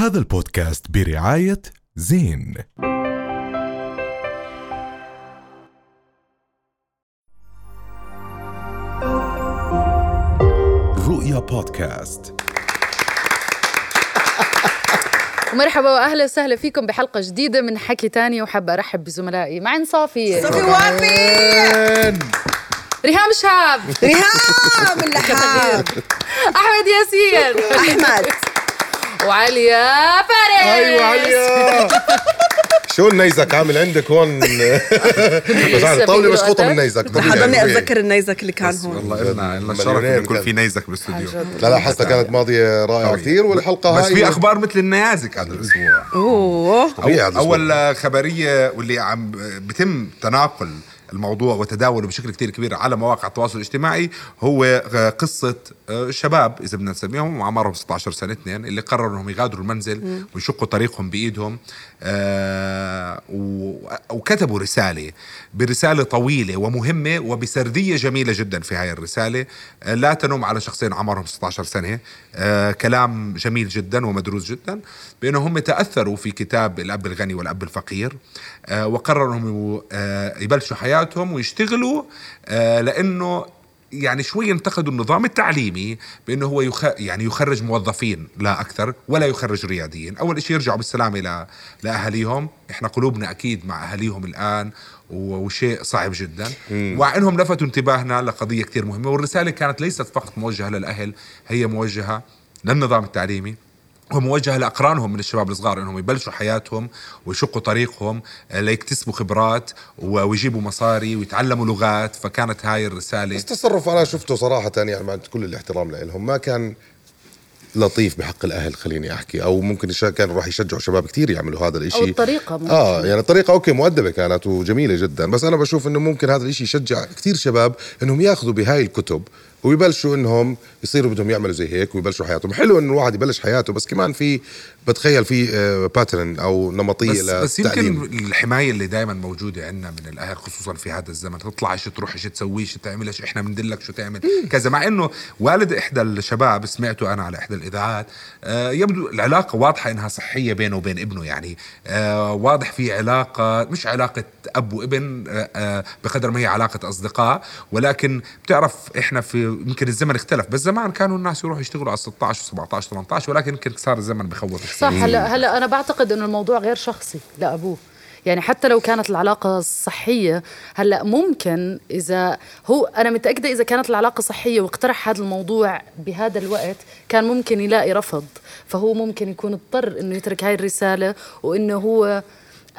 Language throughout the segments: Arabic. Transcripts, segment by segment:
هذا البودكاست برعاية زين. رؤيا بودكاست. ومرحبا وأهلا وسهلا فيكم بحلقة جديدة من حكي تاني وحابه أرحب بزملائي معن صافي. صافي وافي. ريهام شهاب. ريهام اللحام أحمد ياسين. أحمد. وعليا فارس. أيوه عليا. شو النيزك؟ عامل عندك هون؟ بس على الطاوله إله من نيزك حضرني أتذكر النيزك اللي كان هون. والله لنا لنا مليونين الشرف إنه يكون. في نيزك بالاستوديو لا لا حلقه كانت ماضية رائعة. كثير والحلقة بس هاي في أخبار مثل النيازك هذا الأسبوع. أوه. طبيعي هذا الأسبوع. أول خبرية واللي عم بتم تناقل الموضوع وتداوله بشكل كتير كبير على مواقع التواصل الاجتماعي هو قصة شباب إذا بدنا نسميهم أعمارهم 16 سنة اثنين اللي قرروا أنهم يغادروا المنزل ويشقوا طريقهم بإيدهم آه، وكتبوا رسالة برسالة طويلة ومهمة وبسردية جميلة جدا في هاي الرسالة. آه، لا تنم على شخصين أعمارهم 16 سنة آه، كلام جميل جدا ومدروس جدا بأنهم هم تأثروا في كتاب الأب الغني والأب الفقير آه، وقرروا أنهم آه، يبلشوا حياتهم ويشتغلوا آه، لأنه يعني شوي ينتقدوا النظام التعليمي بأنه هو يخ... يعني يخرج موظفين لا أكثر ولا يخرج رياديين، أول شيء يرجعوا بالسلامه ل... لأهاليهم، إحنا قلوبنا أكيد مع أهاليهم الآن. وشيء صعب جدا، ومع انهم لفتوا انتباهنا لقضية كثير مهمة، والرسالة كانت ليست فقط موجهة للأهل، هي موجهة للنظام التعليمي. وموجهة لأقرانهم من الشباب الصغار إنهم يبلشوا حياتهم ويشقوا طريقهم ليكتسبوا خبرات ويجيبوا مصاري ويتعلموا لغات فكانت هاي الرسالة بس تصرف أنا شفته صراحة يعني مع كل الاحترام لهم ما كان لطيف بحق الأهل خليني أحكي أو ممكن كانوا راح يشجعوا شباب كثير يعملوا هذا الإشي أو الطريقة ممكن. آه يعني الطريقة okay مؤدبة كانت وجميلة جدا بس أنا بشوف إنه ممكن هذا الإشي يشجع كثير شباب إنهم يأخذوا بهاي الكتب ويبلشوا إنهم يصيروا بدهم يعملوا زي هيك ويبلشوا حياتهم. حلو إنه الواحد يبلش حياته بس كمان في بتخيل في pattern أو نمطية بس, بس يمكن الحماية اللي دائما موجودة عندنا من الأهل خصوصا في هذا الزمن تطلع شو تروح شو تسوي شو تعمل شو إحنا بندلك شو تعمل؟ كذا مع إنه والد إحدى الشباب سمعته أنا على إحدى الإذاعات آه يبدو العلاقة واضحة إنها صحية بينه وبين ابنه يعني. آه واضح في علاقة مش علاقة أب وابن آه آه بقدر ما هي علاقة أصدقاء ولكن بتعرف إحنا في يمكن الزمن اختلف بس زمان كانوا الناس يروحوا يشتغلوا على 16 و17 18 ولكن يمكن صار الزمن بخوف صح هلا هلا أنا بعتقد إنه الموضوع غير شخصي لأبوه. يعني حتى لو كانت العلاقة صحية هلا ممكن إذا هو أنا متأكدة إذا كانت العلاقة صحية واقترح هذا الموضوع بهذا الوقت كان ممكن يلاقي رفض. فهو ممكن يكون اضطر إنه يترك هاي الرسالة وإنه هو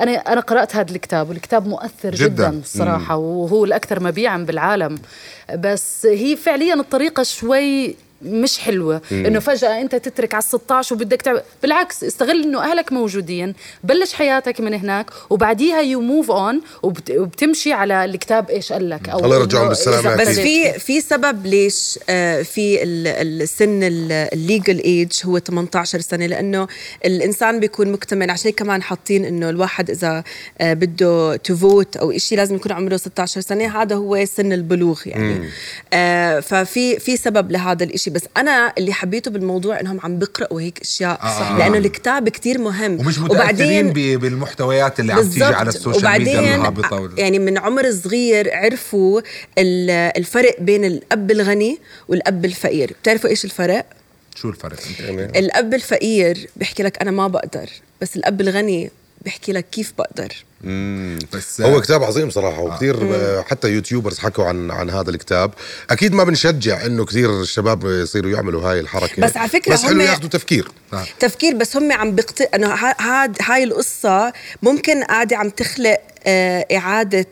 أنا أنا قرأت هذا الكتاب والكتاب مؤثر جدا, جداً. الصراحة وهو الأكثر مبيعا بالعالم بس هي فعليا الطريقة شوي مش حلوة. إنه فجأة أنت تترك على 16 وبدك تعمل بالعكس استغل إنه أهلك موجودين بلش حياتك من هناك وبعديها you move on وبتمشي على الكتاب إيش قال لك أو الله يرجعهم أكيد. بس. في في سبب ليش آه، في ال- السن ال legal age هو 18 سنة لأنه الإنسان بيكون مكتمل. عشان كمان حاطين إنه الواحد إذا آه، بده to vote أو شيء لازم يكون عمره 16 سنة هذا هو سن البلوغ يعني. آه ففي في سبب لهذا الإشي بس أنا اللي حبيته بالموضوع إنهم عم بيقراوا هيك أشياء آه. لأنه الكتاب كتير مهم. ومش متأثرين بالمحتويات اللي عم تيجي. على ال social media وبعدين الهابطه وال- يعني من عمر صغير عرفوا ال- الفرق بين الأب الغني والأب الفقير. بتعرفوا إيش الفرق؟ شو الفرق؟ الأب الفقير بيحكي لك أنا ما بقدر بس الأب الغني بيحكي لك كيف بقدر. بس هو كتاب عظيم صراحة وكثير آه. حتى يوتيوبرز حكوا عن عن هذا الكتاب. أكيد ما بنشجع إنه كثير الشباب يصيروا يعملوا هاي الحركة. بس على فكرة بس حلو هم- ياخذوا تفكير. تفكير بس هم عم بقت انه ها- هاد هاي القصة ممكن قاعدة عم تخلق آه، إعادة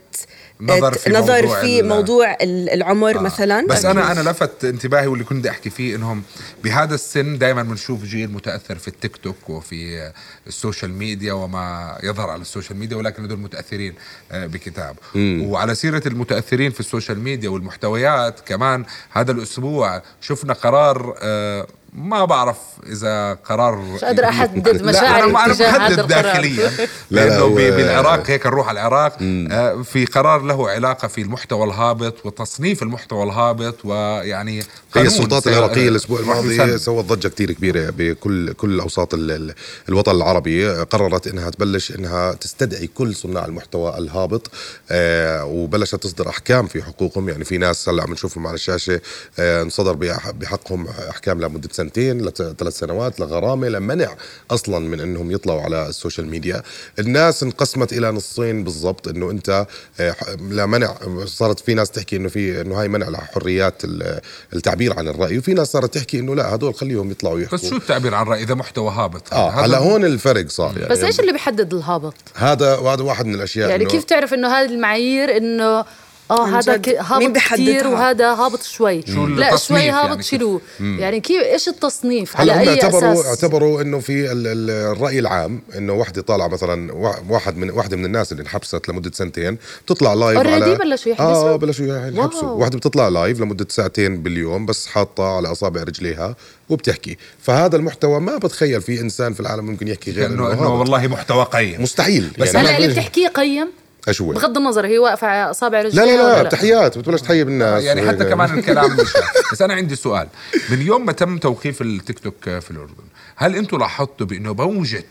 نظر في نظر موضوع في موضوع ال- العمر مثلا. بس أنا أنا لفت انتباهي واللي كنت بدي أحكي فيه إنهم بهذا السن دائما بنشوف جيل متأثر في التيك توك وفي ال social media وما يظهر على ال social media ولكن هدول متأثرين آه، بكتاب. وعلى سيرة المتأثرين في ال social media والمحتويات كمان هذا الأسبوع شفنا قرار آه، ما بعرف إذا قرار مش قادرة أحدد لا، مشاعري أنا القرار. داخليا. لا، لا، لأنه بالعراق هيك نروح على العراق. آه، في قرار له علاقة في المحتوى الهابط وتصنيف المحتوى الهابط ويعني هي السلطات الأسبوع راح الماضي. سوت ضجة كتير كبيرة بكل كل ال- الوطن العربي. قررت أنها تبلش أنها تستدعي كل صناع المحتوى الهابط آه وبلشت تصدر أحكام في حقوقهم. يعني في ناس هلأ عم نشوفهم على الشاشة آه انصدر بح- بحقهم أحكام لمدة سنتين لثلاث سنوات لغرامة لمنع أصلا من أنهم يطلعوا على ال social media. الناس انقسمت إلى نصين بالضبط أنه أنت آه، لمنع صارت في ناس تحكي أنه في أنه هاي منع لحريات ال- التعبير عن الرأي وفي ناس صارت تحكي أنه لا هدول خليهم يطلعوا يحكوا. بس شو التعبير عن الرأي إذا محتوى هابط؟ آه هذا- هلا هون الفرق صار يعني. بس إيش اللي بيحدد الهابط؟ هذا وهذا واحد من الأشياء يعني كيف تعرف إنه هذه المعايير إنه آه هذا هابط؟ كثير وهذا هابط شوي. شو لا التصنيف شوي هابط يعني؟ شيلوه يعني كيف إيش التصنيف؟ هلا على هم أي اعتبروا أساس؟ اعتبروا إنه في ال- ال- الرأي العام إنه وحدة طالعة مثلا وا- واحد من واحدة من الناس اللي انحبست لمدة سنتين بتطلع live على بلشوا يحبسوا؟ آه بلشوا يحبسوا. wow. واحدة بتطلع live لمدة ساعتين باليوم بس حاطة على أصابع رجليها وبتحكي. فهذا المحتوى ما بتخيل في إنسان في العالم ممكن يحكي غير انه إنه إنه هابط. والله محتوى قيم. مستحيل. بس يعني هلا اللي بيجي- بتحكيه قيم؟ إيش هو بغض النظر هي واقفة على إصابع لا رجليها لا ولا لا؟ تحيات بتبلش تحيي الناس يعني حتى كمان الكلام مش بس أنا عندي سؤال. من يوم ما تم توقيف التيك توك في الأردن هل أنتم لاحظتوا بأنه موجه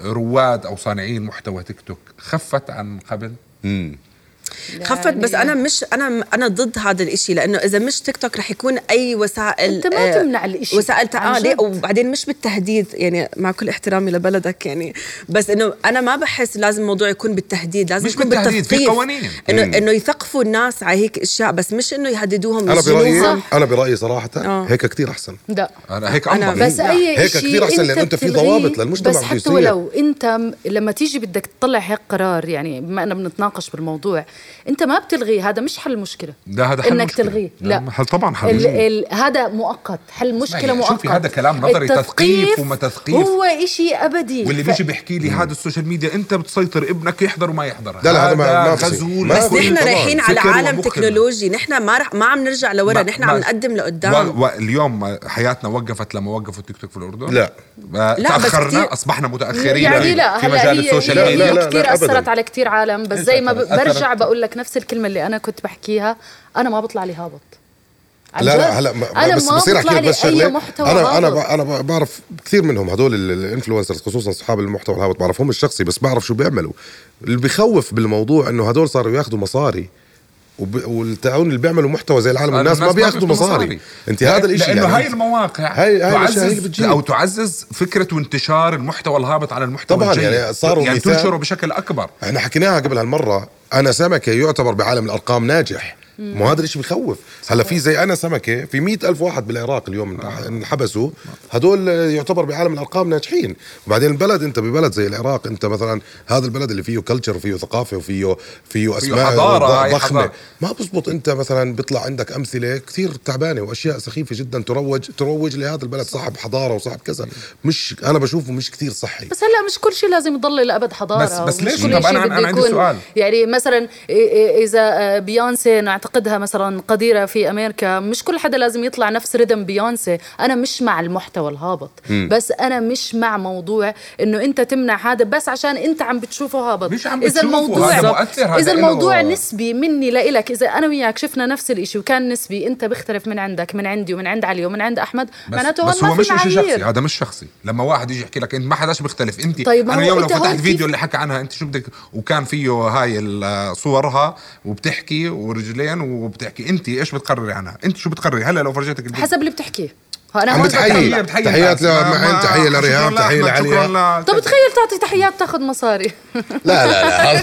رواد أو صانعين محتوى تيك توك خفت عن قبل؟ خفت بس أنا مش أنا أنا ضد هذا الإشي لأنه إذا مش تيك توك رح يكون أي وسائل أنت ما آه، تمنع الإشي. وسائل تعالي جد. وبعدين مش بالتهديد يعني مع كل احترامي لبلدك يعني بس إنه أنا ما بحس لازم الموضوع يكون بالتهديد لازم مش يكون بالتهديد، في. قوانين. إنه إنه يثقفوا الناس على هيك أشياء بس مش إنه يهددوهم أنا برأيي. أنا برأيي صراحة آه. هيك كثير أحسن لا أنا هيك أنا انظر بس أي هيك شيء كتير أحسن لأنه أنت في ضوابط للمجتمع بس حتى. ولو أنت لما تيجي بدك تطلع هيك قرار يعني بما اننا بنتناقش بالموضوع انت ما بتلغي هذا مش حل المشكلة ده هذا حل إنك مشكلة. تلغيه لا، لا حل طبعا حل ال هذا مؤقت حل مشكلة مؤقت شوفي، هذا كلام نظري، تثقيف وما تثقيف. هو إشي أبدي واللي ف- بيجي بيحكي لي هذا ال social media انت بتسيطر ابنك يحضر وما يحضر لا، لا، هذا ما-. غزول بس نحن. رايحين على عالم. تكنولوجي نحن ما رح ما عم نرجع لورا نحن عم نقدم لقدام. واليوم حياتنا وقفت لما وقفوا التيك توك في الأردن لا. لا، بس تأخرنا أصبحنا متأخرين يعني لا في هلا مجال هي ال social media كثير. أثرت على كثير عالم بس زي ما برجع بقول لك نفس الكلمة اللي أنا كنت بحكيها أنا ما بطلع لي هابط. لا. لا هلا ما- أنا بس بصير أحكي لك بس شغلة. أنا أنا أنا بعرف كثير منهم هدول ال- ال influencers خصوصا اصحاب المحتوى الهابط بعرفهم الشخصي بس بعرف شو بيعملوا. اللي بيخوف بالموضوع إنه هدول صاروا ياخذوا مصاري. وب... والتعاون اللي بيعملوا محتوى زي العالم الناس ما بياخذوا مصاري. انت هذا الشيء لأنه يعني هاي المواقع هاي- هاي تعزز بتجيب. أو تعزز فكرة وانتشار المحتوى الهابط على المحتوى طبعاً، الجيد. يعني صاروا يعني تنشره بشكل أكبر. إحنا حكيناها قبل هالمرة. أنا سمكه يعتبر بعالم الأرقام ناجح. مو هذا الشيء بخوف. هلا في زي أنا سمكة في مئة ألف واحد بالعراق اليوم انحبسوا. هدول يعتبر بعالم الأرقام ناجحين. وبعدين البلد أنت ببلد زي العراق أنت مثلا هذا البلد اللي فيه culture وفيه ثقافة وفيه فيه أسماء حضارة، هاي ضخمة. ما بزبط أنت مثلا بيطلع عندك أمثلة كثير تعبانة وأشياء سخيفة جدا تروج تروج لهذا البلد. صاحب حضارة وصاحب كذا. مش أنا بشوفه مش كثير صحي. بس هلأ مش كل شيء لازم يضل لابد حضارة. بس- بس ليش؟ طب بده أنا عندي سؤال. يعني مثلا إذا آه، بيونسي نعتقدها مثلا قديرة في أمريكا مش كل حدا لازم يطلع نفس rhythm بيونسي أنا مش مع المحتوى الهابط بس أنا مش مع موضوع إنه أنت تمنع هذا بس عشان أنت عم بتشوفه هابط. مش عم إذا الموضوع هذا مؤثر، هذا إذا الموضوع نسبي مني لإلك إذا أنا وياك شفنا نفس الشيء وكان نسبي أنت بيختلف من عندك من عندي ومن عند علي ومن عند أحمد معناته بس هو ما مش شيء شخصي هذا مش شخصي. لما واحد يجي يحكي لك أنت ما حداش بيختلف انت طيب أنا هو اليوم لو فتحت فيديو اللي حكى عنها أنت شو بدك؟ وكان فيه هاي صورها وبتحكي ورجلين وبتحكي. انت إيش بتقرري عنها؟ انت شو بتقرري؟ هلا لو فرجيتك حسب اللي بتحكيه. أنا بتحيي تحيات ما- تحية لريهام تحية لعليا. طب تخيل تعطي تحيات تاخذ مصاري. لا لا لا.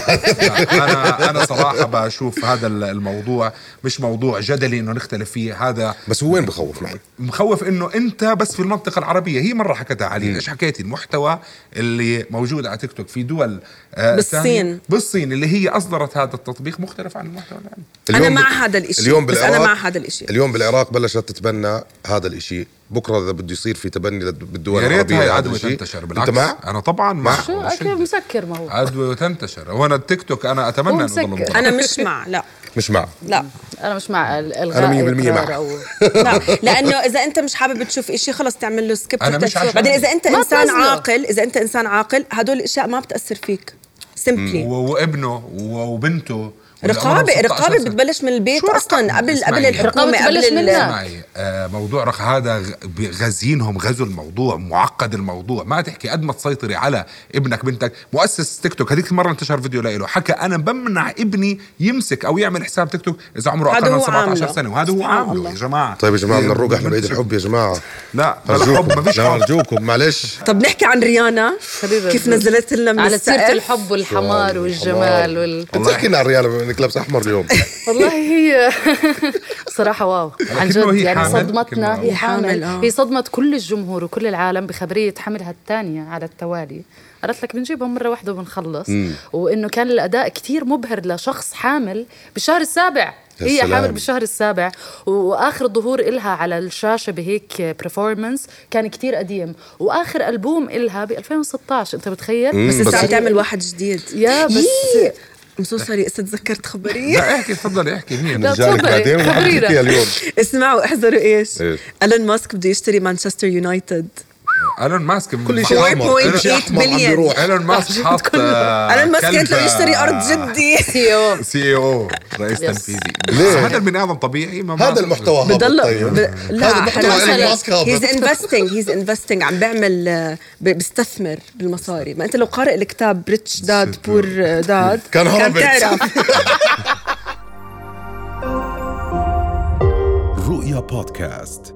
أنا أنا صراحة بشوف هذا الموضوع مش موضوع جدلي إنه نختلف فيه. هذا بس هو وين بخوف معي؟ مخوف إنه أنت بس في المنطقة العربية. هي مرة حكتها علي. إيش حكيتي المحتوى اللي موجود على تيك توك في دول آه بالصين. بالصين اللي هي أصدرت هذا التطبيق مختلف عن المحتوى العالمي أنا اليوم مع هذا الإشي، اليوم بالعراق أنا مع هذا الإشي. اليوم بالعراق بلشت تتبنى هذا الإشي. بكرة إذا بده يصير في تبني لد- بالدول يا ريت العربية هاي عدوى. تنتشر بالعكس. أنت مع؟ أنا طبعا مع. أكيد شيء. مسكر ما هو. عدوى وتنتشر هو أنا التيك توك أنا أتمنى إنه. أنا مش مع لا. مش مع؟ لا. أنا مش مع ال- 100 بالمية إقرار مع. أو لا. لأنه إذا أنت مش حابب تشوف إشي خلص تعمل له skip أنا مش عشان- بعدين إذا أنت إنسان. عاقل إذا أنت إنسان عاقل هدول الأشياء ما بتأثر فيك. simply و- وابنه وبنته رقابه عمرهم 16 رقابة. بتبلش من البيت شو أصلا؟ قبل. قبل الحكومة قبل. اسمعي آه موضوع هذا غازينهم غزوا الموضوع معقد الموضوع ما تحكي قد ما تسيطري على ابنك بنتك مؤسس تيك توك هذيك المرة انتشر فيديو له حكى أنا بمنع ابني يمسك أو يعمل حساب تيك توك إذا عمره أقل من هو 17 عامله. سنة وهذا هو عامله. يا جماعة طيب يا جماعة بدنا نروق إحنا بعيد الحب يا جماعة لا بلا حب ارجوكم ما فيش حب ارجوكم معلش طب نحكي عن ريانا كيف. نزلت لنا من على السقف الحب والحمار والجمال وال... عن ريانا انك لابس أحمر اليوم. والله هي بصراحة واو. عن جد يعني صدمتنا هي حامل، آه. هي صدمت كل الجمهور وكل العالم بخبرية حملها الثانية على التوالي. قالت لك بنجيبهم مرة واحدة وبنخلص. وإنه كان الأداء كتير مبهر لشخص حامل بالشهر السابع. يا هي. حامل بالشهر السابع. وآخر ظهور إلها على الشاشة بهيك performance كان كتير قديم. وآخر ألبوم إلها ب 2016 أنت متخيل؟ بس بس- لسه عم تعمل واحد جديد. يا بس I'm so sorry هسه تذكرت خبريه لا احكي تفضلي احكي مين لا، تفضلي، خبرينا. اليوم. اسمعوا احذروا إيش؟ إيش؟ ايلون ماسك بده يشتري مانشستر يونايتد إيلون ماسك كل شيء أحمر. 4.8 كل شيء أحمر عم بليون. بيروح إيلون ماسك حاط أيلون ماسك قالت له يشتري أرض جدي. سي أو سي أو رئيس يس. تنفيذي. ليه؟ هذا البني آدم طبيعي ما هذا المحتوى هابط. بضل طيب. لا هذا ماسك هابط. he's investing he's investing عم بيعمل بيستثمر بالمصاري. ما أنت لو قارئ الكتاب Rich Dad Poor Dad كان هربت. تعرف. رؤيا بودكاست.